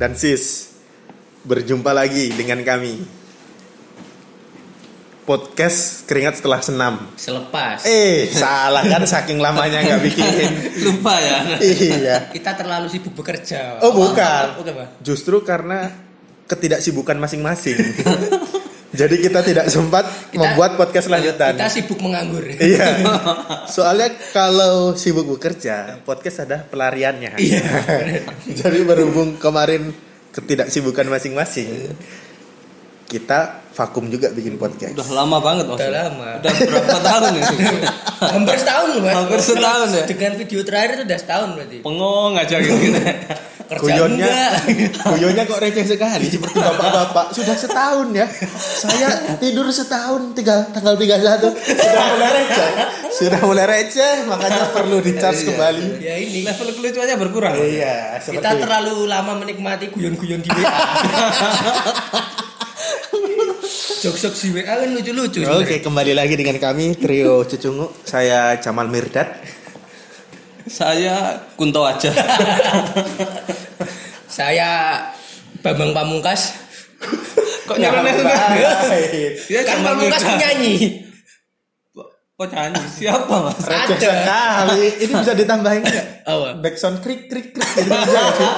dan sis berjumpa lagi dengan kami. Podcast keringat setelah senam. Selepas. eh salah kan saking lamanya nggak bikin. Lupa ya. Iya. Kita terlalu sibuk bekerja. oh bukan. Justru karena ketidaksibukan masing-masing jadi kita tidak sempat membuat podcast lanjutan Kita sibuk menganggur. Iya. Soalnya kalau sibuk bekerja, podcast ada pelariannya. Iya. Jadi berhubung kemarin ketidaksibukan masing-masing, kita vakum juga bikin podcast. udah lama banget mas Udah lama. udah berapa tahun ya Hampir setahun loh, Mas. Hampir setahun ya? Dengan video terakhir itu udah setahun berarti. pengong aja gitu Kerja Kuyonnya, kuyonnya kok receh sekali seperti bapak-bapak. Sudah setahun ya. Saya tidur setahun tiga, tanggal 31 sudah mulai receh. Sudah mulai receh, makanya perlu dicharge kembali. Ya ini. level kelucuannya berkurang Iya, seperti Kita terlalu lama menikmati guyon-guyon di WA. Jok-jok di WA kan lucu-lucu. Oke, kembali lagi dengan kami trio Cucungu. Saya Jamal Mirdad. saya kunto aja Saya Bambang Pamungkas. kok nyeleneh Baik. dia Kan Pamungkas penyanyi. Kok nyanyi siapa mas Receh Ada. sekali. Ini bisa ditambahin nggak? Apa? Backsound krik krik krik gitu bisa sih?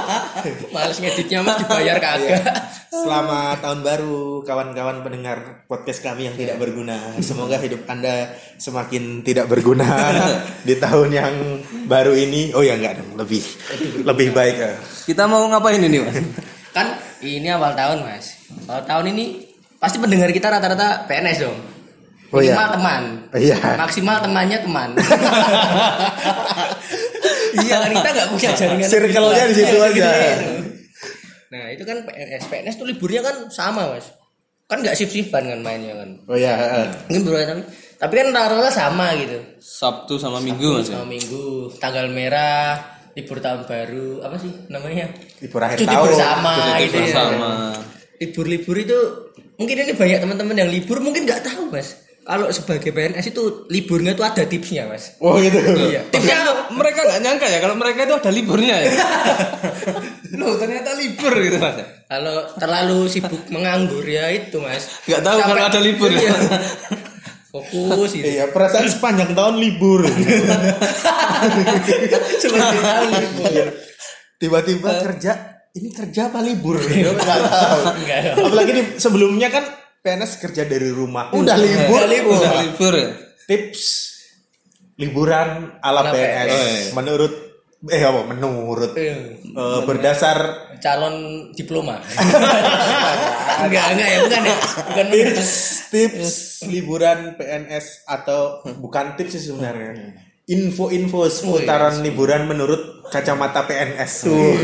Males ngeditnya Mas dibayar kagak. Selamat tahun baru kawan-kawan pendengar podcast kami yang tidak berguna. Semoga hidup Anda semakin tidak berguna di tahun yang baru ini. Oh ya enggak dong, lebih lebih baik. ya. kita mau ngapain ini mas Kan ini awal tahun, Mas. Awal tahun ini pasti pendengar kita rata-rata PNS dong. Oh, iya. Teman. Iya. Maksimal temannya teman. iya kan kita nggak punya jaringan. Circle-nya di situ Iya, aja. Nah itu kan PNS. PNS tuh liburnya kan sama mas. Kan nggak shift-shiftan kan mainnya kan. Oh ya, eh. Mungkin berbeda tapi tapi kan rata-rata sama gitu. sabtu sama minggu mas ya? Sama minggu, tanggal merah, libur tahun baru, apa sih namanya? libur akhir Cuti tahun. bersama Cuti gitu ya. Libur-libur itu mungkin ini banyak teman-teman yang libur mungkin nggak tahu mas. Kalau sebagai PNS itu liburnya itu ada tipsnya mas. Oh gitu. Iya. Tipsnya mereka nggak nyangka ya kalau mereka itu ada liburnya ya loh ternyata libur gitu mas kalau terlalu sibuk menganggur ya itu mas. Nggak tahu Sampai- kalau ada libur ya. Iya. Fokus gitu. Iya, perasaan sepanjang tahun libur. Tahu libur. Tiba-tiba kerja, ini kerja apa libur? Nggak tahu. Enggak. Apalagi di, sebelumnya kan PNS kerja dari rumah. Udah libur. Udah libur. udah libur ya Tips liburan ala PNS. PNS. Menurut eh apa? Menurut Eh, eh, berdasar calon diploma. enggak, enggak ya, bukan ya. Bukan tips tips liburan PNS atau bukan tips sih sebenarnya. Info-info seputaran liburan menurut kacamata PNS. Tuh.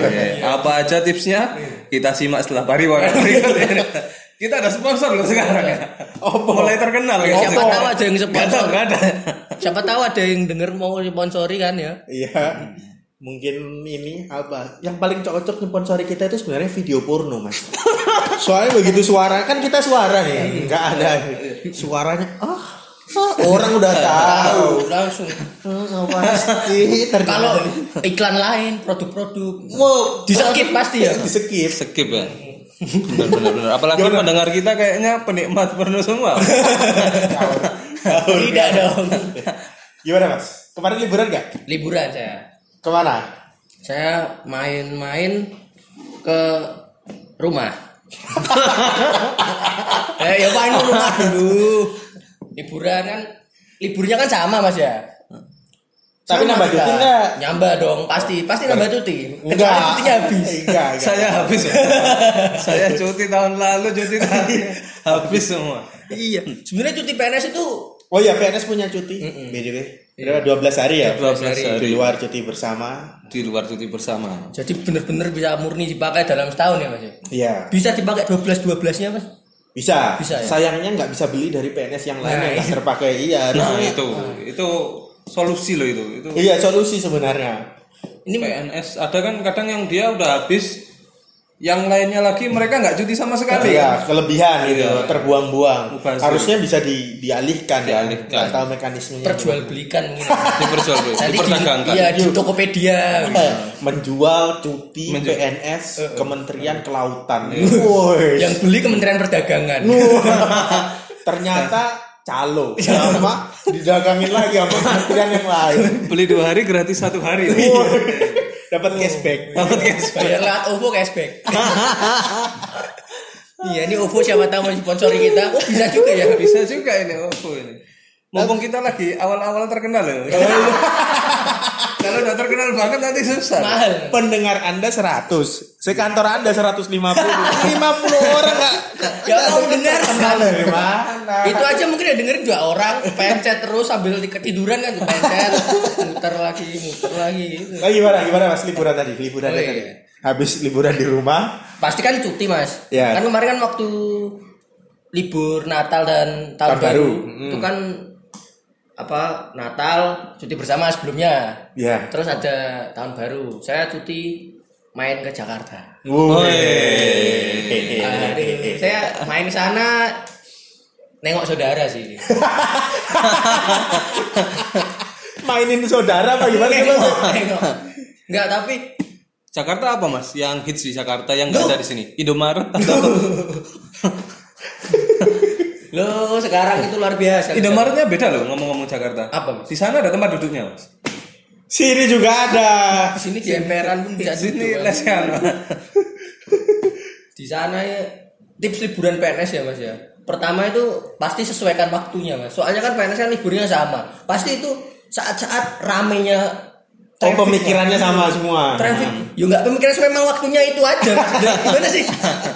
apa aja tipsnya kita simak setelah pariwara. kita ada sponsor loh sekarang ya Oh, mulai terkenal Ya, siapa tahu ada yang sponsor. nggak ada Siapa tahu ada yang denger mau sponsori kan ya. Iya. Mungkin ini apa? Yang paling cocok sponsori kita itu sebenarnya video porno, Mas. Soalnya begitu suara kan kita suara nih, nggak ada suaranya. Ah, ah, orang udah tahu. langsung. Oh, pasti. Kalau iklan lain, produk-produk mau di skip pasti ya. di skip. skip ya benar benar benar apalagi pendengar kita kayaknya penikmat porno semua Tidak dong. Gimana, Mas? Kemarin liburan nggak? Liburan saya. Ke mana? Saya main-main ke rumah. eh, ya main ke rumah dulu. Liburan kan liburnya kan sama Mas ya. Tapi Sama nambah cuti nggak? Nyambah dong, pasti pasti nambah cuti. Kecuali Enggak. cutinya habis. Enggak, enggak. saya habis ya saya cuti tahun lalu cuti tahun ini habis semua iya. Sebenarnya cuti PNS itu Oh iya, PNS punya cuti. BDW. Berapa? 12 hari ya? 12 hari. Di luar cuti bersama. di luar cuti bersama jadi bener-bener bisa murni dipakai dalam setahun ya Mas. ya? Iya. Bisa dipakai 12 12-nya Mas. Bisa. Bisa, ya? Sayangnya nggak bisa beli dari PNS yang lain Nah, yang nggak iya. terpakai. Iya. nah itu itu solusi loh itu itu Iya solusi sebenarnya. Ini PNS ada kan kadang yang dia udah habis yang lainnya lagi mereka nggak cuti sama sekali. Iya, kelebihan gitu, Iya. terbuang-buang. Harusnya bisa di, dialihkan, ya. Dialihkan. Nggak tahu mekanismenya. perjualbelikan mungkin Diperjual, nanti di, diperdagangkan. iya di Tokopedia ya? menjual cuti Menju- PNS Kementerian Kelautan. Woi. yang beli Kementerian Perdagangan ternyata calo sama didagangin lagi sama kementerian yang lain. Beli dua hari gratis satu hari. Woi. Dapat cashback. Dapat cash. bayar lewat OVO cashback iya ini OVO siapa tahu mau sponsori kita oh bisa juga ya Bisa juga ini OVO ini. Mumpung kita lagi awal-awal terkenal loh. Kalau udah terkenal banget nanti susah. mahal Pendengar Anda 100, sekantor Anda 150. 50 orang enggak Gak mau dengar dari mana? itu aja mungkin ya dengerin dua orang pencet terus sambil di- ketiduran kan pencet muter lagi muter lagi gitu Nah, gimana gimana Mas liburan tadi? Liburan Oh, iya. tadi. Habis liburan di rumah, pasti kan cuti mas Ya. kan kemarin kan waktu libur Natal dan tahun, Tahun baru. baru, itu kan apa Natal cuti bersama sebelumnya ya. terus ada tahun baru saya cuti main ke Jakarta Woi. Saya main ke sana nengok saudara sih Mainin saudara apa gimana nengok, nengok. Enggak tapi Jakarta apa mas? Yang hits di Jakarta yang nggak ada di sini? Indomaret atau lo sekarang itu luar biasa Indomaretnya beda loh ngomong-ngomong Jakarta. Apa, Mas? Di sana ada tempat duduknya mas. Sini juga ada. di sini di emperan pun bisa Di sini lesehan. di sana ya tips liburan PNS ya mas ya pertama itu pasti sesuaikan waktunya mas soalnya kan PNS kan liburnya sama pasti itu saat-saat ramenya Oh, pemikirannya sama semua. traffic. Ya nggak pemikiran memang waktunya itu aja gimana sih?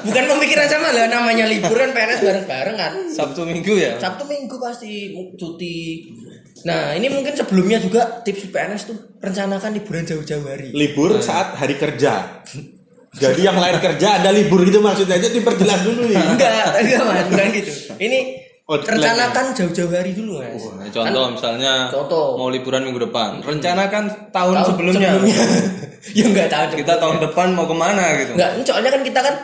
Bukan pemikiran sama lah namanya libur kan PNS bareng-bareng kan Sabtu Minggu ya. Sabtu Minggu pasti cuti. Nah ini mungkin sebelumnya juga tips PNS tuh rencanakan liburan jauh-jauh hari. Libur saat hari kerja. Jadi yang lain kerja ada libur gitu maksudnya. Aja diperjelas dulu nih. enggak enggak mas. Bukan gitu. Ini Oh, rencanakan jauh-jauh hari dulu mas. Nah, contoh misalnya Contoh. mau liburan minggu depan, rencanakan tahun, sebelumnya. ya enggak tahu Kita tahun depan mau ke mana gitu. enggak soalnya kan kita kan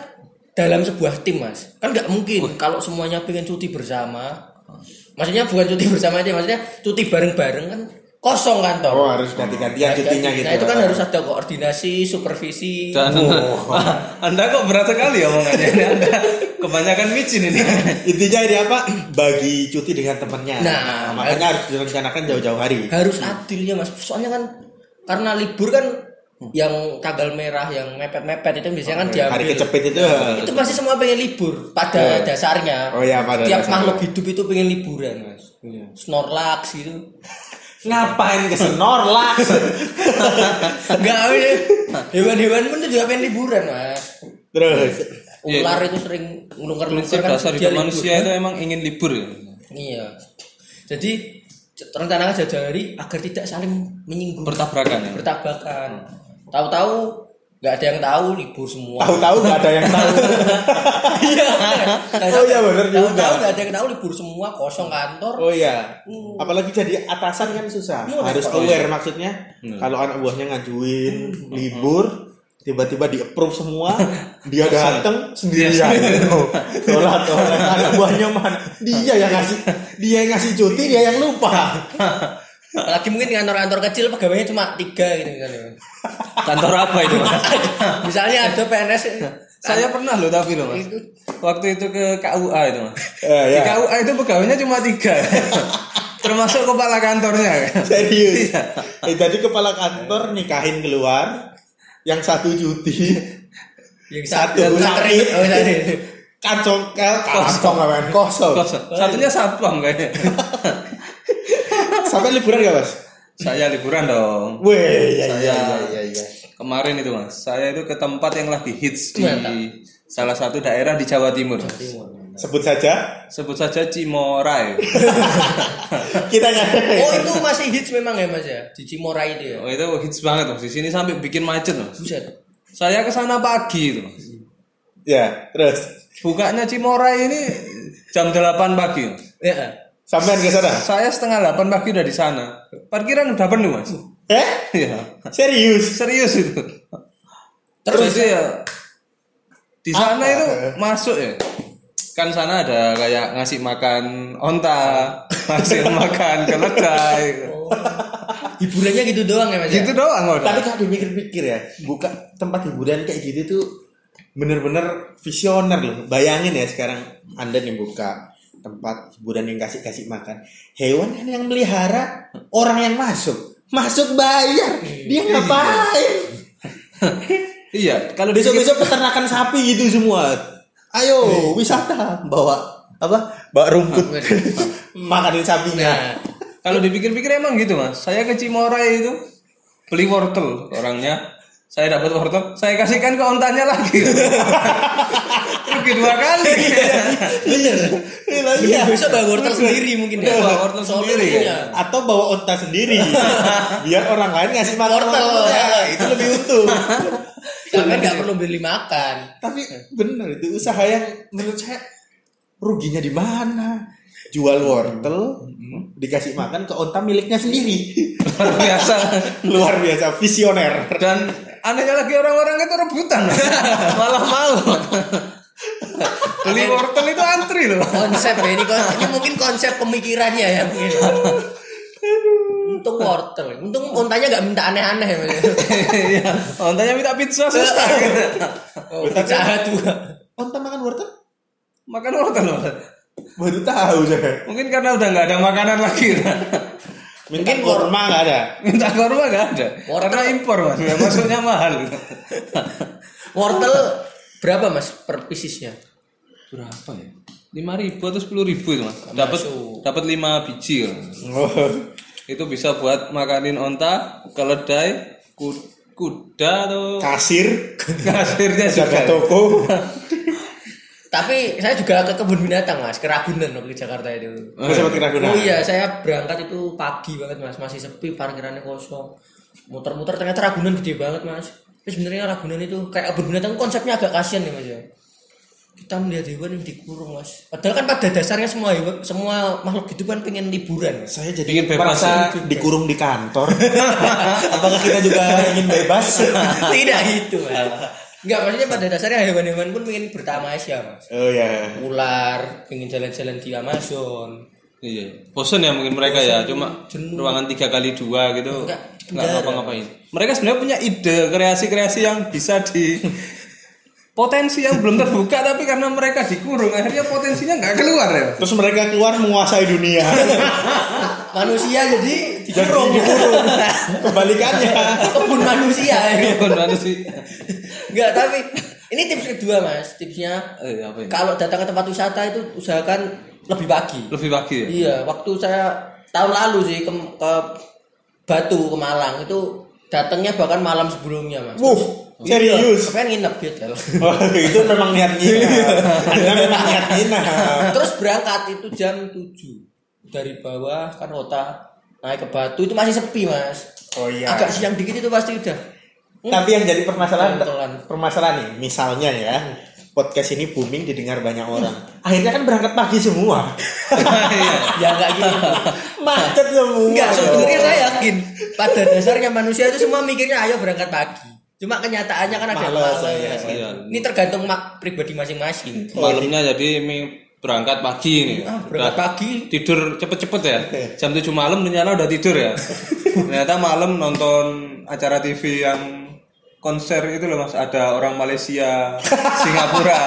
dalam sebuah tim mas. Kan nggak mungkin kalau semuanya pengen cuti bersama. Maksudnya bukan cuti bersama aja maksudnya cuti bareng-bareng kan kosong kantor Oh, harus ganti-gantian cutinya gitu. nah itu kan harus ada koordinasi supervisi Dan Anda kok berat sekali omongannya ini. Anda kebanyakan micin ini. Intinya ini apa? Bagi cuti dengan temennya. Nah, makanya harus direncanakan jauh-jauh hari. harus adil ya mas soalnya kan karena libur kan yang tanggal merah yang mepet-mepet itu biasanya kan diambil Hari kecepit itu. itu pasti semua pengen libur pada dasarnya Oh iya, pada tiap dasarnya. makhluk hidup itu pengen liburan mas snorlax gitu Ngapain ke Snorlax? enggak ya. hewan-hewan pun tuh juga pengen liburan mas Terus ular itu sering ngelungker Prinsip kan dasar dia hidup libur. manusia itu emang ingin libur ya. iya jadi rencanakan jauh hari agar tidak saling menyinggung Bertabrakan ya. bertabrakan tahu-tahu nggak ada yang tahu libur semua tahu-tahu nggak ada yang tahu. iya Oh iya, bener juga. tahu nggak ada yang tahu libur semua kosong kantor Oh iya. Apalagi jadi atasan kan susah. Hmm, Harus aware maksudnya. Kalau anak buahnya ngajuin libur, tiba-tiba di approve semua, dia datang sendirian. Sholat orang anak buahnya mana? Dia yang ngasih, dia yang ngasih cuti, dia yang lupa. Apalagi mungkin kantor-kantor kecil pegawainya cuma tiga gitu misalnya. Kantor apa itu misalnya ada PNS Saya pernah loh tapi loh mas. Itu. Waktu itu ke KUA itu mas. Eh, Di ya. KUA itu pegawainya cuma tiga. Termasuk kepala kantornya. Serius. Iya. Eh, jadi kepala kantor nikahin keluar, yang satu cuti, yang satu yang sakit, Oh, sakit. kacong, kacong apa? Kosong. Kosong. Satunya satpam kayaknya. Sampai liburan gak mas? Saya liburan dong. Weh, iya, iya, Saya- iya, iya, iya. Kemarin itu mas, saya itu ke tempat yang lagi hits di Mantap. salah satu daerah di Jawa Timur. Sebut saja. Sebut saja Cimorai. Kita ada. Oh itu masih hits memang ya mas ya di Cimorai itu ya. Oh itu hits banget mas. Di sini sampai bikin macet mas. Buset. Saya ke sana pagi itu mas. Ya, terus Bukanya Cimorai ini jam 8 pagi. Mas. Ya. Sampean ke sana. Saya setengah 8 pagi udah di sana. Parkiran udah penuh mas. Eh? Iya. Serius? Serius itu. Terus? Terus ya Di sana Apa? itu masuk ya. Kan sana ada kayak ngasih makan onta, ngasih makan keledai. Hiburannya gitu doang ya Mas. ya? Gitu doang udah. Tapi kalau dipikir-pikir ya, buka tempat hiburan kayak gitu tuh bener-bener visioner loh. Bayangin ya sekarang Anda nih buka tempat hiburan yang kasih-kasih makan. Hewan kan yang melihara, orang yang masuk. Masuk bayar. Dia ngapain? Iya, kalau di Besok-besok peternakan sapi gitu semua. Ayo, wisata bawa apa? Bawa rumput. Makanin sapinya. Nah, Kalau dipikir-pikir emang gitu mas. Saya ke Cimorai itu beli wortel orangnya. Saya dapat wortel, saya kasihkan ke ontanya lagi. Rugi dua kali. Bener. Iya, iya. besok bawa wortel sendiri mungkin ya. Bawa wortel sendiri ya. Atau bawa onta sendiri biar orang lain ngasih makan Wortel. Ya, itu lebih untung Sampai nggak perlu beli makan. tapi bener itu usaha yang menurut saya ruginya di mana jual wortel dikasih makan ke onta miliknya sendiri Luar biasa. luar biasa visioner Dan anehnya lagi orang-orang itu rebutan. Malah mau. beli wortel itu antri loh. Konsep ya ini, ini mungkin konsep pemikirannya ya mungkin. Untung wortel. Untung untanya nggak minta aneh-aneh ya. Iya. Ontanya minta pizza susah gitu. Oh, pizza Hut juga. onta makan wortel Makan wortel loh. baru tahu saya Mungkin karena udah nggak ada makanan lagi. Minta Mungkin kurma nggak ada Minta korma nggak ada. Wortel. Karena impor mas. Masuknya mahal. Wortel berapa mas per piecesnya? Berapa ya? Lima ribu atau sepuluh ribu itu mas. Dapat dapat lima biji. kan. oh. Itu bisa buat makanin onta, keledai, ku- kuda atau kasir kasirnya jaga juga. toko Tapi saya juga ke kebun binatang mas, ke Ragunan waktu di Jakarta itu. Gue sempat kira Oh iya, saya berangkat itu pagi banget mas, masih sepi, parkirannya kosong. Muter-muter ternyata Ragunan gede banget mas. Tapi sebenarnya Ragunan itu kayak kebun binatang konsepnya agak kasihan ya mas ya. Kita melihat hewan yang dikurung mas. Padahal kan pada dasarnya semua hewan, semua makhluk hidup kan pengen liburan. Mas. saya jadi Ingin bebas, merasa dikurung di kantor apakah kita juga ingin bebas Tidak gitu mas. Enggak maksudnya pada dasarnya hewan-hewan pun pengen bertamasya mas. oh ya Ular pengen jalan-jalan di Amazon. Iya, bosan ya mungkin mereka ya, cuma ruangan tiga kali dua gitu, Enggak, nggak ngapa-ngapain. Mereka sebenarnya punya ide kreasi-kreasi yang bisa di potensi yang belum terbuka, tapi karena mereka dikurung, akhirnya potensinya nggak keluar ya. terus mereka keluar menguasai dunia Manusia jadi dikurung. dikurung kebalikannya Kebun manusia. Bukan manusia. Enggak, tapi ini tips kedua mas. Tipsnya Eh, apa ini? kalau datang ke tempat wisata itu usahakan lebih pagi. Lebih pagi ya. Iya, waktu saya tahun lalu sih ke, ke Batu ke Malang itu datangnya bahkan malam sebelumnya mas. Wuh, serius Pengen nginep gitu. oh, itu memang niat nginap anda memang niat nginap Terus berangkat itu jam 7 dari bawah kan kota naik ke Batu itu masih sepi mas. oh iya Agak siang dikit itu pasti udah. tapi yang jadi permasalahan Tontonan. permasalahan nih misalnya ya podcast ini booming didengar banyak orang akhirnya kan berangkat pagi semua ya enggak gitu. macet semua Enggak, sebenarnya saya yakin pada dasarnya manusia itu semua mikirnya ayo berangkat pagi. Cuma kenyataannya kan ada yang Males, males. iya, iya. Ini tergantung mak pribadi masing-masing. Malamnya jadi mi- berangkat pagi nih. Ah, berangkat Udah pagi. Tidur cepet-cepet ya. Jam 7 malam ternyata udah tidur ya. ternyata malam nonton acara TV yang konser itu loh mas ada orang Malaysia Singapura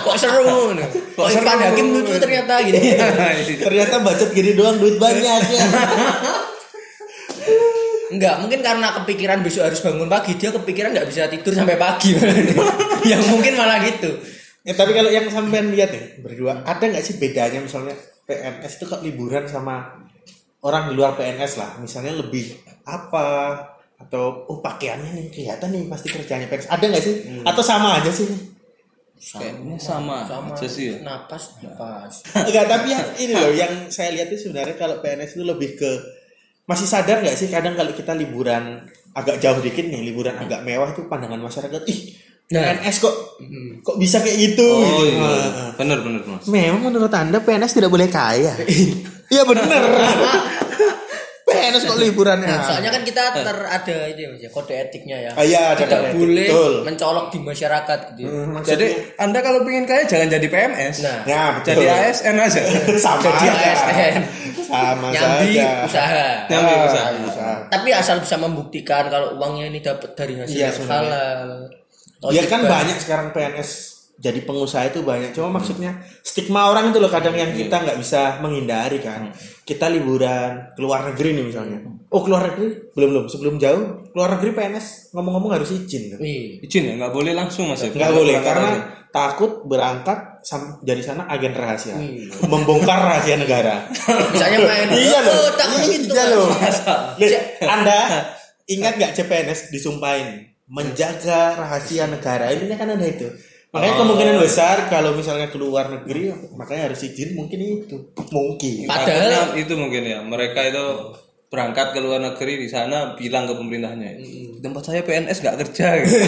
Kok seru nih? Kok seru? Irfan Hakim lucu ternyata gitu. ternyata budget gini doang duit banyak ya Enggak, mungkin karena kepikiran besok harus bangun pagi, dia kepikiran nggak bisa tidur sampai pagi. yang mungkin malah gitu. Ya, tapi kalau yang sampean lihat nih berdua, ada nggak sih bedanya misalnya PNS itu kok liburan sama orang di luar PNS lah, misalnya lebih apa atau oh pakaiannya nih kelihatan nih pasti kerjanya PNS, ada nggak sih? Atau sama aja sih? kayaknya sama, Sama aja sih ya. napas, napas. Enggak, tapi yang ini loh, yang saya lihat itu sebenarnya kalau PNS itu lebih ke masih sadar nggak sih kadang kalau kita liburan agak jauh dikit nih, liburan agak mewah itu pandangan masyarakat, ih Nah. PNS kok kok bisa kayak gitu? Oh gitu. iya, bener bener mas. Memang menurut Anda PNS tidak boleh kaya? Iya bener. PNS kok liburan ya? Soalnya kan kita ter ada ini Mas ya, kode etiknya ya. Ah, iya, ada Tidak kode etik, boleh betul. mencolok di masyarakat gitu. Hmm, Jadi Anda kalau pengen kaya jangan jadi PNS. Nah, ya betul. Jadi ASN aja. sama jadi aja. ASN. Sama nyambi saja. usaha. Nyambi Ah, usaha. usaha. Tapi asal bisa membuktikan kalau uangnya ini dapat dari hasil Iya, halal. Atau Ya kan banyak sekarang PNS jadi pengusaha itu banyak. Cuma maksudnya stigma orang itu loh kadang yang kita nggak bisa menghindari kan. Kita liburan keluar negeri nih misalnya. Oh keluar negeri belum belum sebelum jauh keluar negeri PNS ngomong-ngomong harus izin. Kan? Iya. Izin ya, nggak boleh langsung mas ya. Nggak boleh karena aja. takut berangkat dari sana agen rahasia, Iya. membongkar rahasia negara. Misalnya main. iya loh, Oh, tak gitu. iya loh. Anda ingat nggak CPNS disumpahin menjaga rahasia negara ini kan ada itu. Makanya Oh. kemungkinan besar kalau misalnya keluar negeri makanya harus izin mungkin itu mungkin. Padahal- Takutnya itu mungkin ya mereka itu berangkat ke luar negeri di sana bilang ke pemerintahnya "Di tempat saya PNS nggak kerja gitu.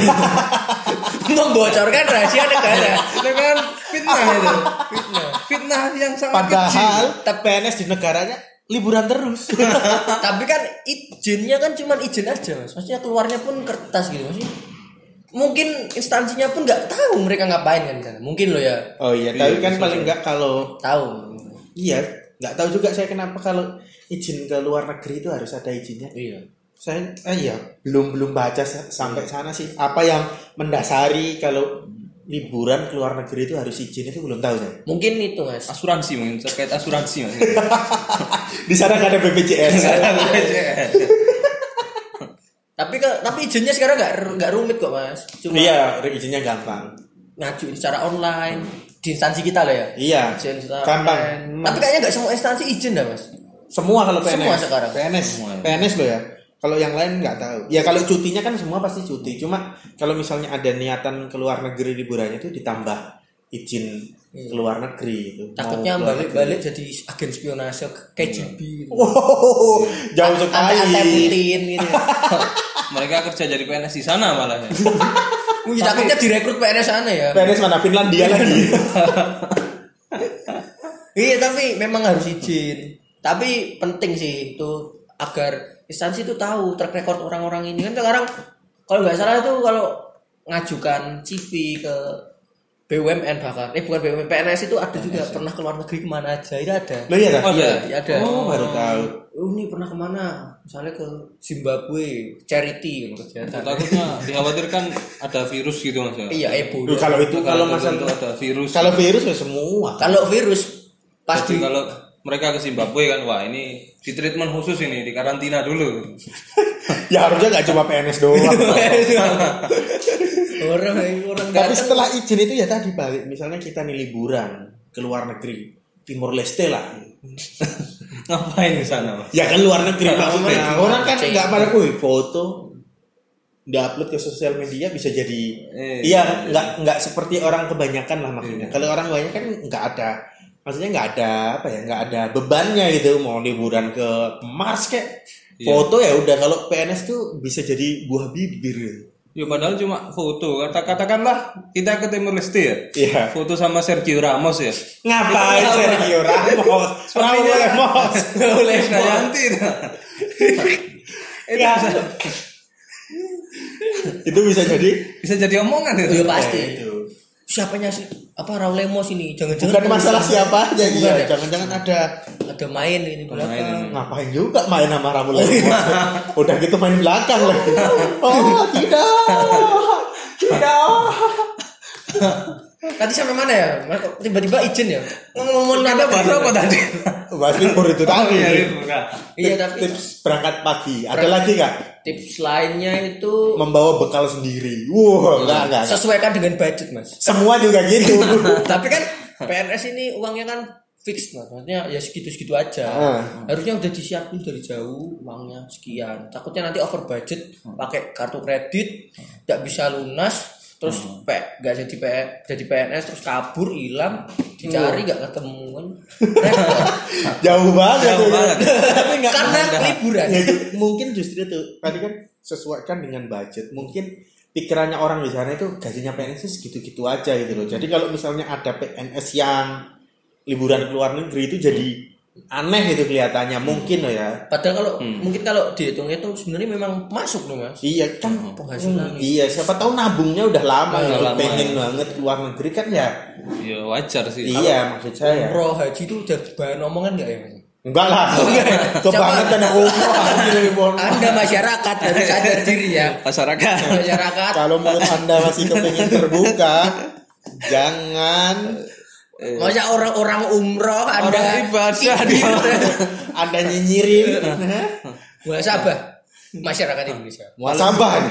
Membocorkan rahasia negara. itu kan fitnah itu fitnah fitnah yang sangat Padahal kecil PNS di negaranya liburan terus. Tapi kan izinnya kan cuma izin aja, Mas. Maksudnya keluarnya pun kertas gitu, Mas. Mungkin instansinya pun nggak tahu mereka ngapain kan sana. Mungkin loh ya oh iya, tapi kan paling nggak kalau tahu. iya nggak tahu juga saya kenapa kalau izin ke luar negeri itu harus ada izinnya. Iya. saya eh, iya belum belum baca sa- sampai sana sih apa yang mendasari kalau liburan ke luar negeri itu harus izin itu belum tahu saya Mungkin itu, Mas. asuransi mungkin terkait asuransi mas di sana nggak ada BPJS Tapi ke, tapi izinnya sekarang nggak nggak rumit kok, Mas. Cuma iya izinnya gampang ngajuin secara online di instansi kita lah ya. iya Izin gampang online. Tapi kayaknya nggak semua instansi izin dah, Mas. semua kalau PNS Semua sekarang. PNS Semua. PNS loh ya kalau yang lain nggak tahu ya kalau cutinya kan semua pasti cuti cuma kalau misalnya ada niatan ke luar negeri liburannya itu ditambah izin ke luar negeri itu Takutnya keluar balik-balik jadi agen spionase KGB gitu. Wow, jauh sekali. Putin gitu. mereka kerja jadi PNS di sana malah ya Wih, takutnya direkrut PNS sana ya. PNS mana Finlandia lagi. Iya, tapi memang harus izin. Tapi penting sih itu agar instansi itu tahu track record orang-orang ini. Kan sekarang kalau nggak salah itu kalau ngajukan CV ke BUMN bahkan. Eh bukan BUMN PNS itu ada juga. Pernah keluar negeri ke mana aja. Itu ada. Loh iya? Oh, iya ada. ada. Oh, baru tahu. oh ini pernah ke mana? Misalnya ke Zimbabwe charity gitu, kegiatan takutnya dikhawatirkan ada virus gitu mas ya? Iya Ebola. Kalau itu kalau tertentu masalah ada virus. kalau virus ya semua. kalau virus Jadi pasti kalau mereka ke Zimbabwe kan wah ini di treatment khusus ini di karantina dulu ya harusnya nggak cuma PNS doang. orang orang Tapi setelah izin itu ya tadi balik. Misalnya kita nih liburan ke luar negeri, Timur Leste lah. ngapain di sana mas Ya kan luar negeri maksudnya. Orang kan nggak pada wih foto upload ke sosial media bisa jadi Eh, iya nggak nggak seperti orang kebanyakan lah maksudnya kalau orang banyak kan nggak ada maksudnya nggak ada apa ya nggak ada bebannya gitu mau liburan ke Mars kayak Iya. foto ya udah kalau PNS tuh bisa jadi buah bibir gitu. Ya padahal cuma foto. Kata katakanlah kita ke Timur Leste ya. Iya. Foto sama Sergio Ramos ya. Ngapain Sergio Ramos? Suaminya. Ramos. Itu Ya. bisa, Itu bisa jadi bisa jadi omongan itu. Iya, pasti. Ya, itu. Siapanya sih apa Raul Lemos ini jangan-jangan Bukan masalah siapa aja Bukan iya. ya? Jangan-jangan ada ada main ini belakang ngapain juga main sama Rabu Lemos. Udah gitu main belakang lagi. Oh, tidak. Tidak. Tadi sampai mana ya tiba-tiba izin ya ngomong Ada bahasa apa tadi? Bahas libur itu tadi. iya, libur, Kak. iya tapi Tips berangkat pagi. Ada lagi nggak? tips lainnya itu Membawa bekal sendiri. Wow, enggak, enggak. sesuaikan dengan budget mas Semua juga gitu. tapi kan PNS ini uangnya kan fix maksudnya ya segitu-segitu aja Ah. harusnya udah disiapin dari jauh uangnya sekian takutnya nanti over budget pakai kartu kredit nggak bisa lunas terus P, nggak jadi P, jadi PNS terus kabur hilang dicari nggak ketemu kan Jauh banget. Jauh tuh. banget. Tapi enggak karena liburan. Ya, mungkin justru itu. Tadi kan sesuaikan dengan budget. Mungkin pikirannya orang di sana itu gajinya PNS itu segitu-gitu aja gitu loh. Jadi kalau misalnya ada PNS yang liburan ke luar negeri itu jadi aneh gitu kelihatannya mungkin loh ya Padahal kalau Hmm. mungkin kalau dihitung-hitung sebenarnya memang masuk loh mas. iya kan Penghasilan. iya siapa tahu nabungnya udah lama gitu lama, pengen ya. banget keluar negeri kan ya ya wajar sih iya maksud saya Umroh haji itu udah bahan omongan nggak ya mas? enggak lah kebangetan yang umroh. Anda masyarakat harus sadar diri ya. masyarakat Masyarakat kalau mulut anda masih kepingin terbuka jangan Masa orang-orang umroh Anda Orang ibadah Iya. anda nyinyirin. Muhasabah masyarakat Indonesia. muasabah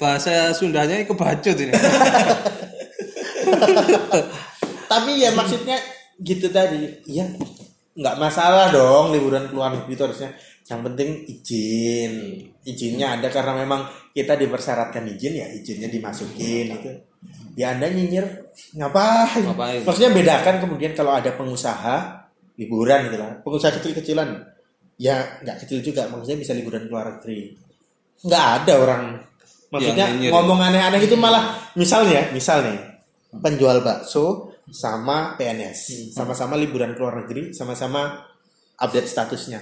bahasa Sundanya kebacut ini. Tapi ya maksudnya gitu tadi. Ya nggak masalah dong liburan ke luar negeri itu harusnya. Yang penting izin. Izinnya ada karena memang kita dipersyaratkan izin ya izinnya dimasukin itu ya anda nyinyir ngapain? Ngapain? maksudnya bedakan kemudian kalau ada pengusaha liburan gitu lah pengusaha kecil-kecilan. Ya nggak kecil juga maksudnya bisa liburan ke luar negeri. Nggak ada orang. Maksudnya ngomong aneh-aneh itu malah misalnya misal nih penjual bakso sama PNS sama-sama liburan ke luar negeri sama-sama update statusnya.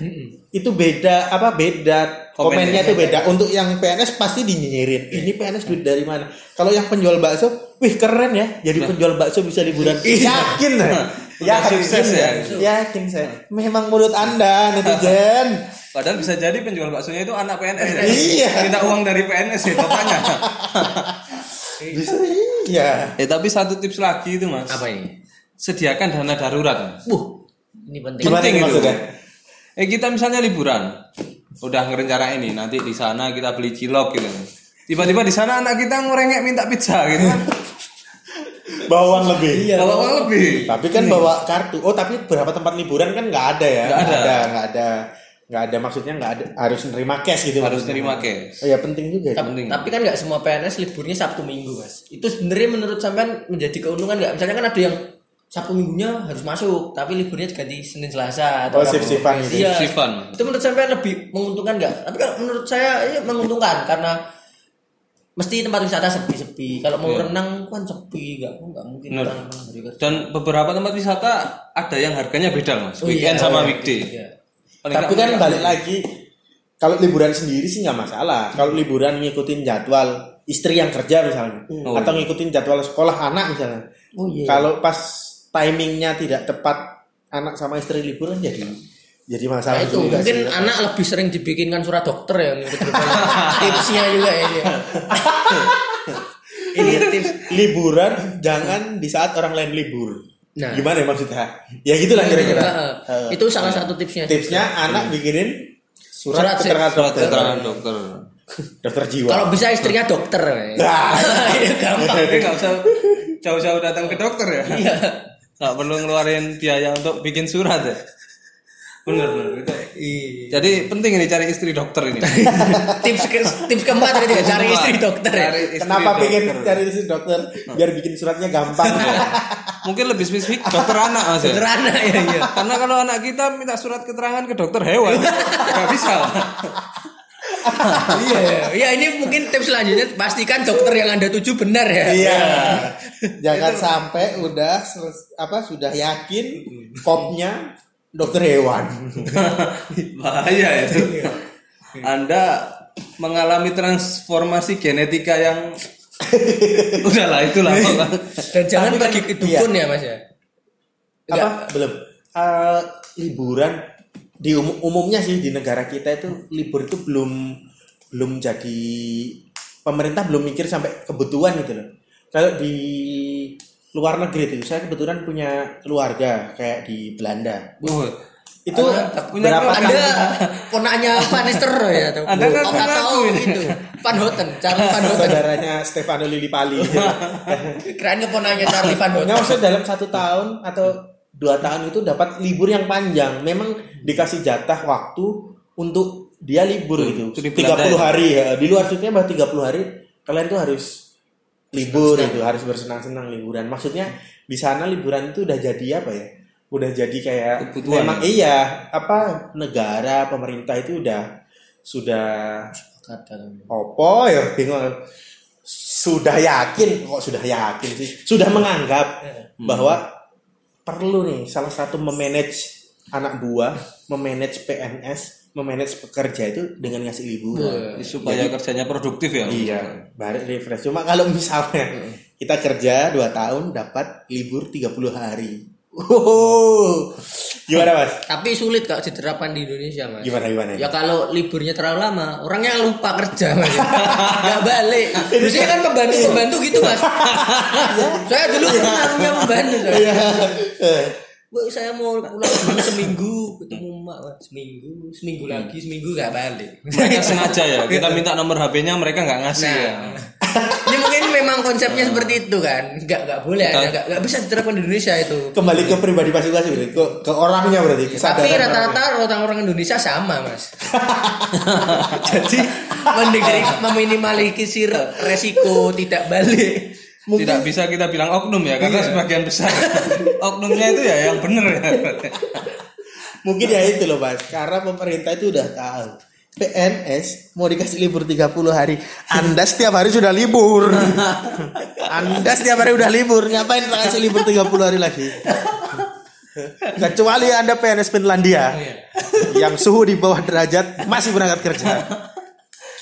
Itu beda apa beda komennya Komennya. itu beda. Untuk yang PNS pasti dinyinyirin. Ini PNS duit dari mana? Kalau yang penjual bakso wih keren ya. Jadi penjual bakso bisa liburan yakin ya Udah sukses ya. yakin saya memang mulut anda netizen. Padahal bisa jadi penjual baksonya itu anak PNS ya. Iya. minta uang dari PNS ya bapaknya bisa iya. Eh tapi satu tips lagi itu mas. Apa ini? sediakan dana darurat mas. Wuh, ini penting. gimana Penting maksudnya eh kita misalnya liburan udah ngerencana ini nanti di sana kita beli cilok gitu tiba-tiba di sana anak kita ngorengek minta pizza gitu kan bawang lebih Iya. bawa uang lebih Tapi kan bawa kartu. Oh, tapi beberapa tempat liburan kan nggak ada ya? Nggak ada. nggak ada, nggak ada. Maksudnya nggak ada. Harus nerima cash gitu. harus maksudnya. terima cash Oh ya penting juga. Tapi, Penting. tapi kan nggak semua PNS liburnya Sabtu Minggu mas. Itu sebenarnya menurut sampean menjadi keuntungan nggak? Misalnya kan ada yang Sabtu Minggunya harus masuk, tapi liburnya ganti Senin Selasa Oh, Rabu. shift-shiftan gitu. Iya. Shift-shiftan. Itu menurut sampean lebih menguntungkan nggak? Tapi kalau menurut saya ini menguntungkan karena mesti tempat wisata sepi-sepi. Kalau mau renang kan sepi, nggak nggak mungkin orang hari kerja. dan beberapa tempat wisata ada yang harganya beda mas Oh, weekend iya. sama Oh, weekday iya. Paling Tapi kan balik lagi. Kalau liburan sendiri sih nggak masalah. Kalau liburan ngikutin jadwal istri yang kerja misalnya, Oh, atau ngikutin jadwal sekolah anak misalnya. Oh iya. Kalau pas timingnya tidak tepat anak sama istri liburan jadi jadi Nah, masalah itu juga mungkin sih. anak lebih sering dibikinkan surat dokter ya ini tipsnya juga ya ini. ini tips liburan jangan di saat orang lain libur. Nah. Gimana ya maksudnya? Ya gitulah kira-kira. Nah, itu salah satu tipsnya Tipsnya anak bikinin surat, Surat keterangan surat dokter. keterangan dokter Dokter jiwa. kalau bisa istrinya dokter ya. Nah. Ya, gampang nggak usah jauh-jauh datang ke dokter ya Iya. Nggak perlu ngeluarin biaya untuk bikin surat ya? Bener bener. Iya. jadi penting ini cari istri dokter ini. Tips ke, tips keempat tadi ya, cari istri dokter ya. Cari istri Kenapa dokter. pengen cari istri dokter? Biar bikin suratnya gampang. mungkin lebih spesifik dokter anak mas ya? Dokter anak ya iya. Karena kalau anak kita minta surat keterangan ke dokter hewan. Nggak bisa iya. Iya ini mungkin tips selanjutnya pastikan dokter yang anda tuju benar ya. Iya. Jangan sampai udah seles- apa sudah yakin kopnya dokter hewan. bahaya itu. Anda mengalami transformasi genetika yang udahlah itulah. Dan jangan Tapi kan- bagi ke dukun ya mas ya? Apa? Belum. Eh, liburan di umum- umumnya sih di negara kita itu libur itu belum belum jadi pemerintah belum mikir sampai kebutuhan gitu loh. Kalau di luar negeri itu saya kebetulan punya keluarga kayak di Belanda. Wah, Itu. Punya berapa anda ponaknya Van Nistelrooy ya atau Anda kan atau ngaku ini. itu Van Houten Charlie Van Houten saudaranya Stefano Lillipali. kirain ponaknya Charlie Van Houten Nggak maksudnya dalam satu tahun atau dua tahun itu dapat libur yang panjang. Memang dikasih jatah waktu untuk dia libur gitu. itu di 30 Belanda ya? hari ya. Di luar cutinya bah 30 hari kalian tuh harus libur itu, harus bersenang-senang liburan. Maksudnya di sana liburan itu udah jadi apa ya? Udah jadi kayak Kebutuhan memang iya, apa negara pemerintah itu udah sudah Opo ya bingung. Sudah yakin kok sudah yakin sih. Sudah menganggap bahwa perlu nih salah satu memanage anak buah memanage PNS, memanage pekerja itu dengan ngasih libur. supaya kerjanya produktif ya Iya, balik refresh. Cuma kalau misalnya kita kerja 2 tahun dapat libur 30 hari. Oh, gimana mas? Tapi sulit kalau diterapkan di Indonesia, Mas. Gimana gimana? Ya kalau liburnya terlalu lama, orangnya lupa kerja mas. Gak balik. Biasanya kan pembantu pembantu gitu mas. saya dulu pernah punya pembantu. Saya. Bu, saya mau pulang dulu seminggu ketemu mak seminggu seminggu lagi seminggu gak balik. mereka sengaja ya kita minta nomor HP-nya mereka nggak ngasih ya Nah, ini mungkin memang konsepnya seperti itu kan, nggak nggak boleh ada, nggak nggak bisa diterapkan di Indonesia itu. Kembali ke pribadi masing-masing, berarti. ke, ke orangnya berarti. Tapi rata-rata orang-orang Indonesia sama mas. Jadi mending dari meminimalisir resiko tidak balik. tidak bisa kita bilang oknum ya karena sebagian besar oknumnya itu ya yang bener ya Mungkin ya itu loh mas, karena pemerintah itu udah tahu. PNS mau dikasih libur 30 hari. Anda setiap hari sudah libur. Anda setiap hari udah libur. Ngapain kasih libur 30 hari lagi? Kecuali Anda PNS Finlandia yang suhu di bawah derajat masih berangkat kerja.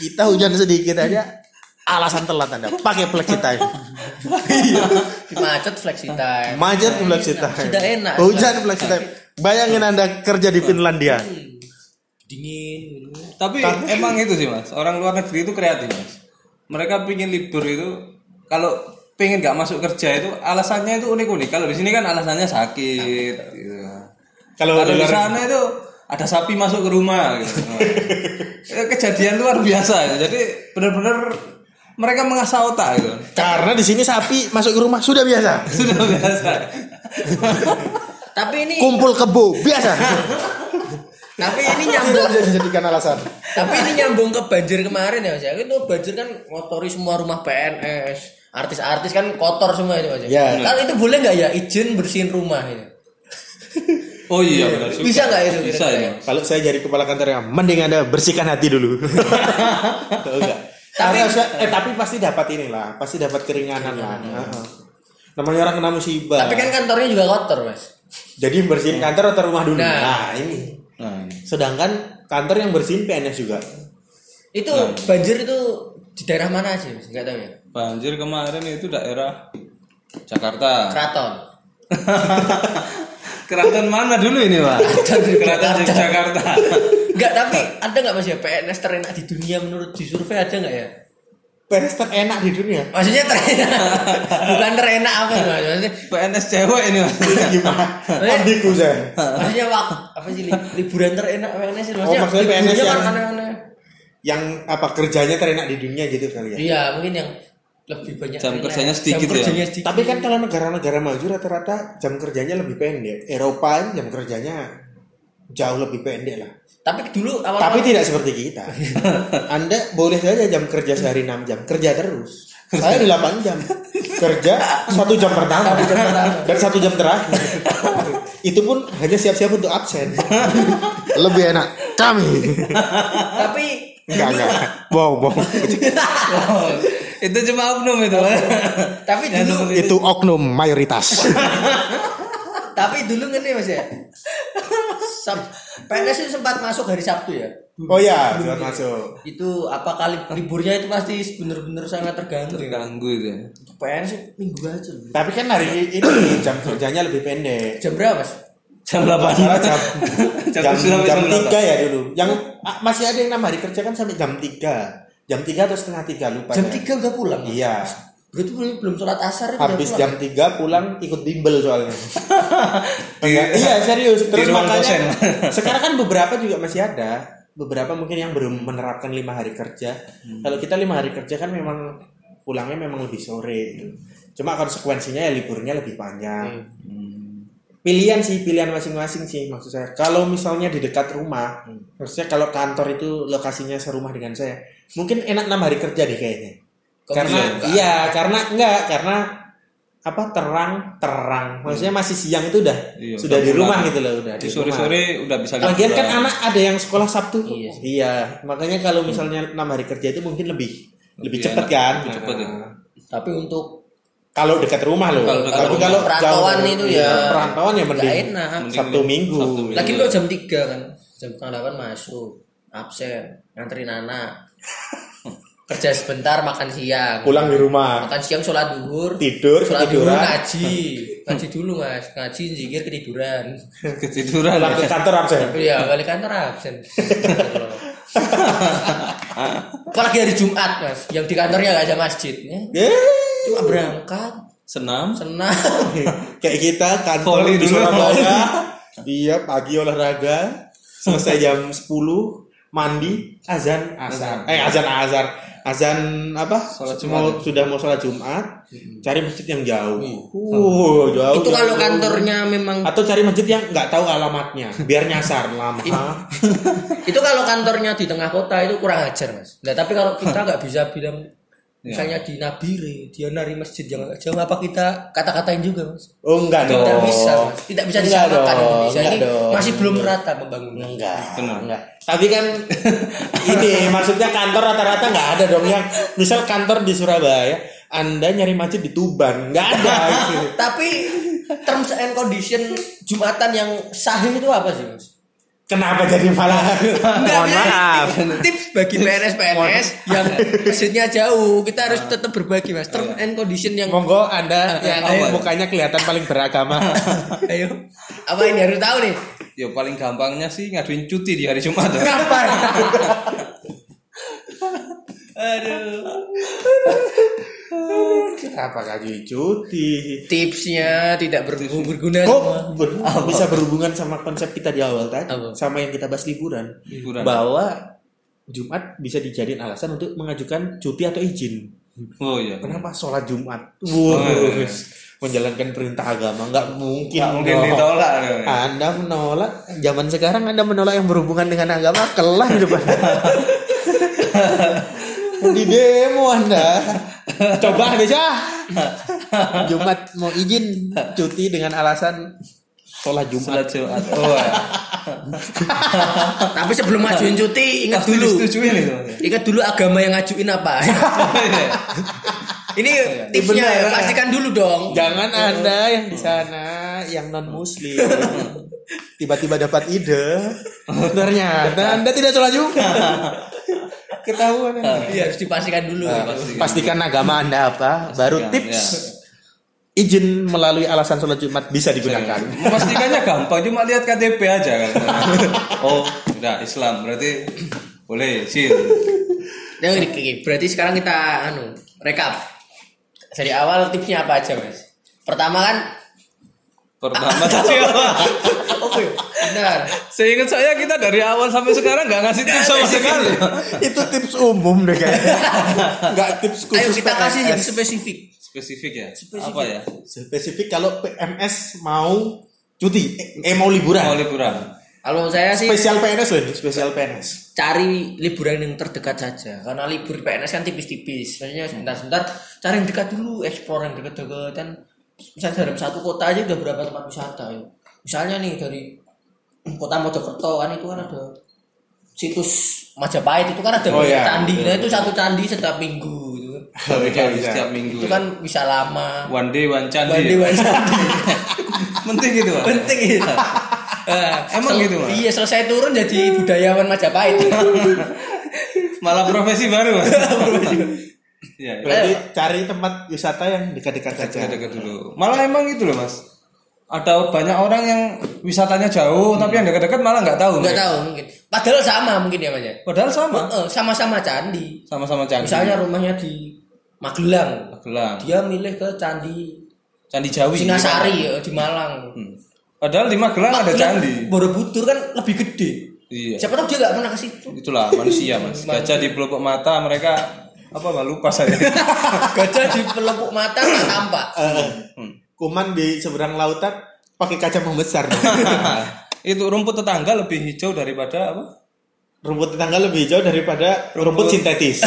Kita hujan sedikit aja alasan telat Anda pakai flexi time. Macet flexi time. Macet flexi time. Sudah enak. Hujan flexi time. Bayangin Anda kerja di Finlandia. Dingin. gitu. tapi emang itu sih mas orang luar negeri itu kreatif mas mereka pingin libur itu kalau pengen nggak masuk kerja itu alasannya itu unik-unik kalau di sini kan alasannya sakit gitu. Kalau di luar- sana itu ada sapi masuk ke rumah gitu. Eh, kejadian luar biasa ya. jadi benar-benar mereka mengasah otak gitu Karena di sini sapi masuk ke rumah sudah biasa. sudah biasa Tapi ini Kumpul kebo biasa. Tapi ini nyambung bisa dijadikan alasan. tapi ini nyambung ke banjir kemarin ya mas ya itu banjir kan ngotori semua rumah PNS artis-artis kan kotor semua itu mas Ya. kalau itu boleh nggak ya izin bersihin rumah ini oh iya benar Bisa nggak itu bisa ya Kalau saya jadi kepala kantornya, mending anda bersihkan hati dulu. Tahu nggak? Tapi- eh tapi pasti dapat inilah, pasti dapat keringanan lah. Heeh. Namanya orang kena musibah. tapi kan kantornya juga kotor mas Jadi bersihin kantor atau rumah dulu. Nah. Nah, ini. Nah, ini. Sedangkan kantor yang bersihin PNS juga. itu banjir itu di daerah mana aja mas nggak tahu ya banjir kemarin itu daerah Jakarta keraton Keraton mana dulu ini pak? Keraton Jakarta. Enggak, tapi ada nggak mas ya PNS terenak di dunia menurut di survei ada nggak ya? PNS terenak di dunia. Maksudnya terenak, bukan terenak apa? Maksudnya, PNS cewek ini mas. Gimana? Ambigu saya. maksudnya wak, apa sih li- liburan terenak PNS itu? Oh, maksudnya PNS yang- kan aneh-aneh. Yang apa kerjanya terenak di dunia gitu kali ya. Iya, mungkin yang lebih banyak Jam terenak. kerjanya sedikit jam ya? kerjanya sedikit. Tapi kan kalau negara-negara maju rata-rata jam kerjanya lebih pendek. Eropa jam kerjanya jauh lebih pendek lah. tapi dulu awal Tapi tidak seperti kita. Anda boleh saja jam kerja sehari 6 jam, kerja terus. Saya 8 jam. Kerja satu jam pertama dan satu jam terakhir. Itu pun hanya siap-siap untuk absen. Lebih enak kami. tapi Enggak enggak. Wow, wow. itu cuma oknum itu. tapi dulu Itu oknum mayoritas. tapi dulu kan mas ya. Sam- PNS itu sempat masuk hari Sabtu ya. Oh ya, sudah masuk. Itu apa kali liburnya itu pasti benar-benar sangat terganggu ya. Terganggu itu. ya. PNS minggu aja. loh. Tapi kan hari ini jam kerjanya lebih pendek. Jam berapa mas? Jam 8 jam Jam jam, jam jam 3 ya dulu. Yang masih ada yang enam hari kerja kan sampai jam 3. Jam 3 atau setengah 3 lupa. Jam. 3 udah pulang. Mas? Iya. Berarti belum, belum sholat asar Habis jam. 3 pulang ikut bimbel soalnya. Enggak, iya serius. Terus makanya sekarang kan beberapa juga masih ada. Beberapa mungkin yang belum menerapkan lima hari kerja. Kalau kita lima hari kerja kan memang pulangnya memang lebih sore. gitu. Cuma konsekuensinya ya liburnya lebih panjang. Pilihan sih, pilihan masing-masing sih maksud saya. Kalau misalnya di dekat rumah, maksudnya kalau kantor itu lokasinya serumah dengan saya, mungkin enak enam hari kerja deh kayaknya. Karena iya, karena enggak, karena apa terang terang. Maksudnya masih siang itu udah Iya, sudah udah di rumah gitu loh, udah Di sore-sore rumah. udah bisa Lagian kan anak ada yang sekolah Sabtu. Iya. Iya, makanya kalau misalnya enam hari kerja itu mungkin lebih lebih, Lebih cepet enak, kan. lebih cepet ya. Tapi untuk Kalau dekat rumah loh. Kalau dekat Tapi kalau Perantauan jauh- itu iya, ya perantauan ya mending enak. Mending Sabtu Minggu. Sabtu Minggu. Lagi kok jam 3 kan. Jam delapan masuk. Absen. Nganterin anak. Kerja sebentar makan siang. Pulang di rumah. Makan siang sholat duhur. Tidur, Sholat duhur ngaji. Ngaji dulu mas. Ngaji zikir ketiduran. Ketiduran. Pulang ke kantor absen. Iya balik kantor absen. Apalagi hari Jumat mas. Yang di kantornya gak ada masjid. Ya. Eh, Cuma berangkat. Senam. Senang. kayak kita kantor Volley di dulu. Surabaya. Iya, pagi olahraga, selesai jam 10, mandi, azan asar. Eh, azan azar. Azan apa? Sholat Mau, sudah mau sholat Jumat, cari masjid yang jauh. Uh, jauh. Itu kalau jauh. kantornya memang atau cari masjid yang nggak tahu alamatnya, biar nyasar lama. itu kalau kantornya di tengah kota itu kurang ajar mas. Nah tapi kalau kita nggak bisa bilang misalnya di Nabire dia nari masjid yang agak jauh apa kita kata-katain juga mas? Oh enggak dong. Tidak bisa mas. Tidak bisa Enggak disamakan dong, Indonesia enggak ini dong. masih belum merata pembangunan. Enggak, Benar. enggak. Tapi kan ini maksudnya kantor rata-rata nggak ada dong yang misal kantor di Surabaya, Anda nyari masjid di Tuban, nggak ada. Tapi terms and condition Jumatan yang sahih itu apa sih mas? Kenapa jadi malah? Mohon maaf. tips, bagi PNS PNS yang masjidnya jauh kita harus tetap berbagi mas. Terms and condition yang Monggo Anda yang Ayo. mukanya kelihatan paling beragama. ayo apa ini harus tahu nih? Ya paling gampangnya sih ngaduin cuti di hari Jumat. Kenapa? Aduh. Kenapa kaji cuti? Tipsnya tidak bergu- berguna Oh, ber- bisa berhubungan sama konsep kita di awal tadi, Apa? sama yang kita bahas liburan. Liburan. Bahwa Jumat bisa dijadiin alasan untuk mengajukan cuti atau izin. Oh iya. Kenapa sholat Jumat? Oh, Wow, iya. menjalankan perintah agama nggak mungkin. Nggak mungkin dong. ditolak. Anda menolak zaman sekarang Anda menolak yang berhubungan dengan agama kelah hidup Anda. Di demo Anda. Coba bisa. Jumat mau izin cuti dengan alasan sholat Jumat. Sholat Jumat. Oh. iya. Tapi sebelum ngajuin cuti ingat Pasti dulu. disetujuin itu. Ingat dulu agama yang ngajuin apa. Ini tipsnya ya, pastikan dulu dong. Jangan Anda yang di sana yang non muslim tiba-tiba dapat ide ternyata Anda tidak sholat juga. Ketahuan Anda. Iya harus dipastikan dulu. Pastikan agama Anda apa, baru Pastikan, tips izin melalui alasan sholat Jumat bisa digunakan. Memastikannya gampang, cuma lihat KTP aja kan. Oh, udah Islam berarti boleh sih. Nah, berarti sekarang kita anu rekap. Dari awal tipsnya apa aja mas? Pertama kan, Pertama tadi apa? oke, benar. Seingat saya kita dari awal sampai sekarang nggak ngasih tips sama sekali. Itu tips umum deh kayaknya. Enggak tips khusus Ayo kita kasih yang spesifik. Spesifik ya? Apa ya? Spesifik kalau PMS mau cuti, eh, eh, mau liburan. Mau liburan. Kalau saya sih Spesial PNS loh spesial PNS. cari liburan yang terdekat saja karena libur PNS kan tipis-tipis maksudnya sebentar-sebentar cari yang dekat dulu eksplor yang dekat-dekat kan misalnya dalam satu kota aja udah berapa tempat wisata ya misalnya nih dari kota Mojokerto kan itu kan ada situs Majapahit itu kan ada Oh, iya. candi nah itu satu candi setiap minggu gitu kan. Satu Bisa, kali bisa. setiap minggu. itu kan bisa lama One day one candi. One day one candi. Penting gitu, Pak. penting itu Nah, Emang sel- gitu, Mas? iya selesai turun jadi budayawan Majapahit Malah profesi baru. Iya, iya. Berarti cari tempat wisata yang dekat-dekat saja. dekat dulu. Malah emang gitu loh, Mas. Ada banyak orang yang wisatanya jauh, tapi yang dekat-dekat malah nggak tahu. nggak tahu mungkin padahal sama mungkin ya mas ya Padahal sama. Heeh, sama-sama candi. Sama-sama candi. Misalnya rumahnya di Magelang, Magelang. dia milih ke candi Candi Jawi. Singasari ya, di Malang. Hmm. Padahal di Magelang ada Magelang, candi. Borobudur kan lebih gede. Iya. Siapa tahu dia nggak pernah ke situ. Itulah manusia, Mas. Gajah di pelupuk mata mereka apa Pak? lupa saya. Gajah di pelupuk mata nggak tampak. Eh, kuman di seberang lautan pakai kaca membesar. Itu rumput tetangga lebih hijau daripada apa? rumput tetangga lebih hijau daripada rumput, sintetis.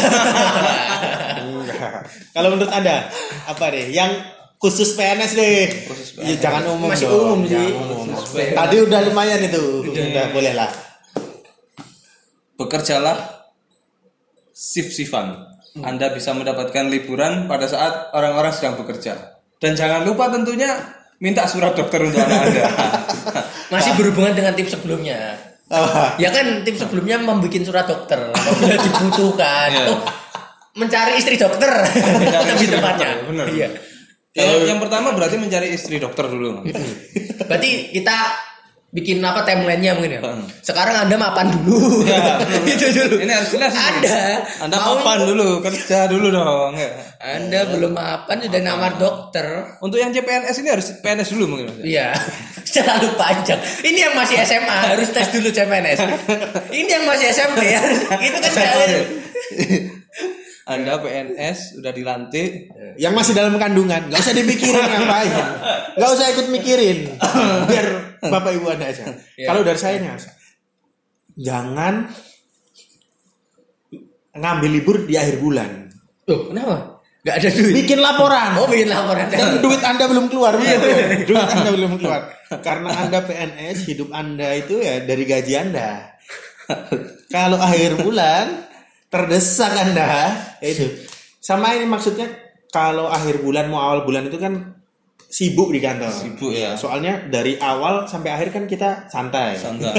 Enggak. Kalau menurut Anda apa deh yang khusus PNS deh? Iya, jangan umum Masih dong, umum sih. jangan umum. Khusus PNS. Tadi udah lumayan itu. Udah boleh lah. Bekerjalah shift-shiftan. Anda bisa mendapatkan liburan pada saat orang-orang sedang bekerja. Dan jangan lupa tentunya minta surat dokter untuk anak Anda. Masih berhubungan dengan tips sebelumnya. Ya kan tim sebelumnya membuat surat dokter apabila dibutuhkan. Iya. Oh, mencari istri dokter. Lebih istri tepatnya. dokter, bener. Iya. yang, yang pertama berarti mencari istri dokter dulu. Mas. Berarti kita bikin apa timelinenya mungkin ya. Hmm. Sekarang Anda mapan dulu. Ya, Itu dulu. Ini harus jelas. Anda Anda mau- mapan dulu, kerja dulu dong. Ya. Anda belum mapan sudah namar dokter. Untuk yang CPNS ini harus PNS dulu mungkin. Iya, selalu panjang. Ini yang masih SMA harus tes dulu CPNS. Ini yang masih SMP ya. Itu kan sekalian. Anda PNS udah dilantik, Yang masih dalam kandungan, nggak usah dipikirin ngapain, nggak usah ikut mikirin, biar bapak ibu anda aja. Ya. Kalau dari saya nih, jangan ngambil libur di akhir bulan. Loh, kenapa? Gak ada duit. Bikin laporan. Oh, bikin laporan. Dan duit anda belum keluar, betul. duit anda belum keluar. Karena anda PNS, hidup anda itu ya dari gaji anda. Kalau akhir bulan terdesak anda, ya itu. Sama ini maksudnya kalau akhir bulan mau awal bulan itu kan sibuk di kantor. Sibuk, ya. Soalnya dari awal sampai akhir kan kita santai. santai.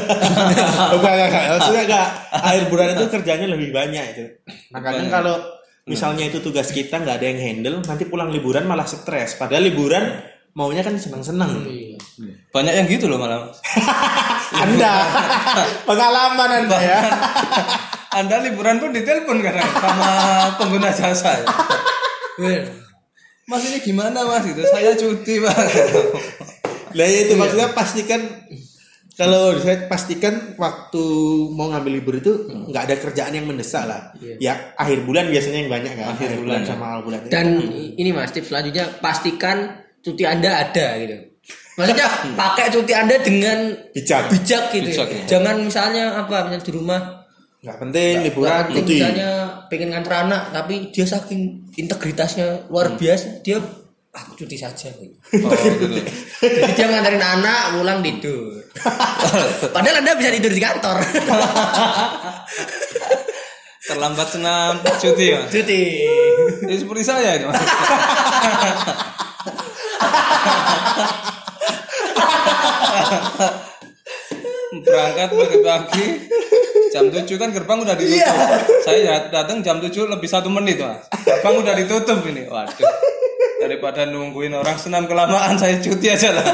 enggak, enggak. Maksudnya enggak. Akhir bulan itu kerjanya lebih banyak itu. Nah, kadang Banyak. kalau misalnya itu tugas kita nggak ada yang handle, nanti pulang liburan malah stres. Padahal liburan maunya kan senang-senang. Iya. Banyak yang gitu loh malah. Mas. anda pengalaman anda ya. Anda liburan pun ditelepon kadang sama pengguna jasa. ya. Mas ini gimana mas? Itu saya cuti mas. Lah ya itu maksudnya pastikan kalau saya pastikan waktu mau ngambil libur itu nggak ada kerjaan yang mendesak lah. Ya akhir bulan biasanya yang banyak kan. Akhir, bulan, bulan, sama awal bulan. Dan ini Mas, tips selanjutnya pastikan cuti Anda ada gitu. Maksudnya pakai cuti Anda dengan Bijak. bijak gitu. Bijak, ya. Jangan misalnya apa misalnya di rumah nggak penting liburan Nggak penting, misalnya pengen nganter anak tapi dia saking integritasnya luar biasa dia aku cuti saja. Oh, gitu. Jadi dia nganterin anak pulang tidur. Padahal Anda bisa tidur di kantor. Terlambat senam cuti mas. cuti. Ini seperti saya ini mas. Berangkat pagi-pagi jam 7 kan gerbang udah ditutup. Saya datang jam 7 lebih satu menit mas. Gerbang udah ditutup ini. Waduh. Daripada nungguin orang senam kelamaan saya cuti aja lah.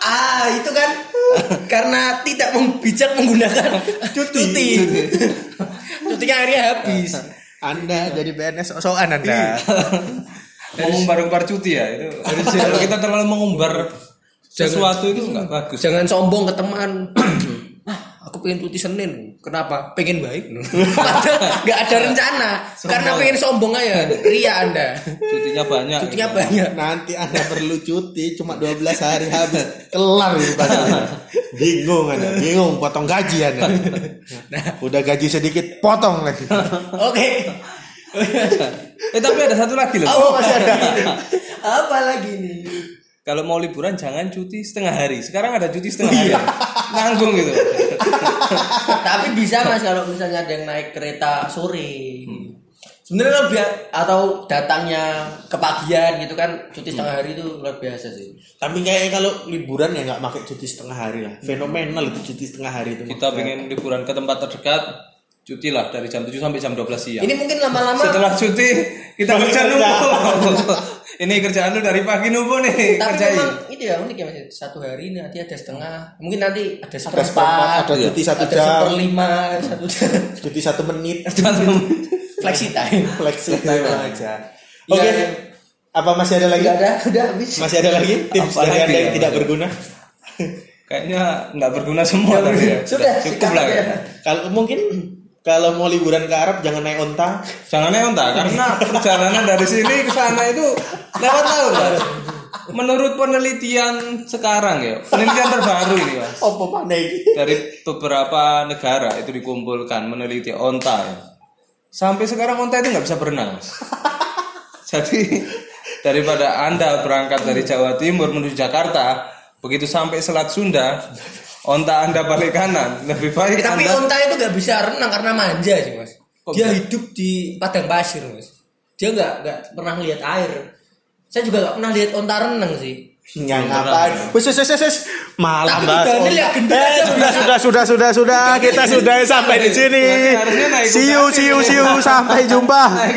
Ah, itu kan karena tidak bijak menggunakan cuti. Cutinya akhirnya habis. Anda jadi PNS sosokan Anda. Mengumbar-umbar cuti ya itu. Kalau kita terlalu mengumbar sesuatu itu nggak bagus. Jangan sombong ke teman. Aku pengen cuti Senin. Kenapa? Pengen baik. Padahal nggak ada rencana. Karena pengen sombong aja. Ria Anda. Cutinya banyak. Cutinya banyak. Nanti Anda perlu cuti cuma 12 hari habis. Kelar itu padahal. Bingung Anda, bingung potong gaji Anda. Udah gaji sedikit potong lagi. Oke. Eh tapi ada satu lagi loh. Oh, masih ada. Apa lagi nih? Kalau mau liburan jangan cuti setengah hari. Sekarang ada cuti setengah hari. Nanggung gitu. Tapi bisa mas kalau misalnya ada yang naik kereta sore. Sebenarnya lebih atau datangnya kepagian gitu kan cuti setengah hari itu luar biasa sih. Tapi kayaknya kalau liburan ya nggak pakai cuti setengah hari lah. Fenomenal itu cuti setengah hari itu. Kita pengen liburan ke tempat terdekat, cuti lah dari jam 7 sampai jam 12 siang. Ini mungkin lama-lama Setelah cuti kita kerja kerja. Ini kerjaan lu dari pagi numpuk nih tapi kerjain. memang itu ya unik ya mas satu hari nanti ada setengah mungkin nanti ada seperempat ada Iya. cuti satu ada jam, seperlima satu jam cuti satu menit, flexi time flexi time aja. Iya. Oke, apa masih ada lagi? ada udah habis Masih ada lagi tips dari anda yang ya? tidak berguna? Kayaknya nggak berguna semua tapi ya. sudah cukup sikat lah ya. Kalau mungkin kalau mau liburan ke Arab jangan naik onta. Jangan neonta karena perjalanan dari sini ke sana itu lewat laut. Mas. Menurut penelitian sekarang ya, penelitian terbaru ini mas dari beberapa negara itu dikumpulkan meneliti onta. ya. Sampai sekarang onta itu nggak bisa berenang. Mas. Jadi daripada anda berangkat dari Jawa Timur menuju Jakarta, begitu sampai Selat Sunda, onta anda balik kanan, lebih baik tapi anda onta itu nggak bisa renang karena manja sih mas Kok dia bisa? hidup di padang pasir mas dia nggak nggak pernah lihat air saya juga gak pernah lihat onta renang sih Yang ngapain? Wes wes wes wes, wes. Malah Tapi bahas ya Eh, sudah sudah sudah sudah sudah kita sudah sampai di sini. Nih. see you sampai jumpa.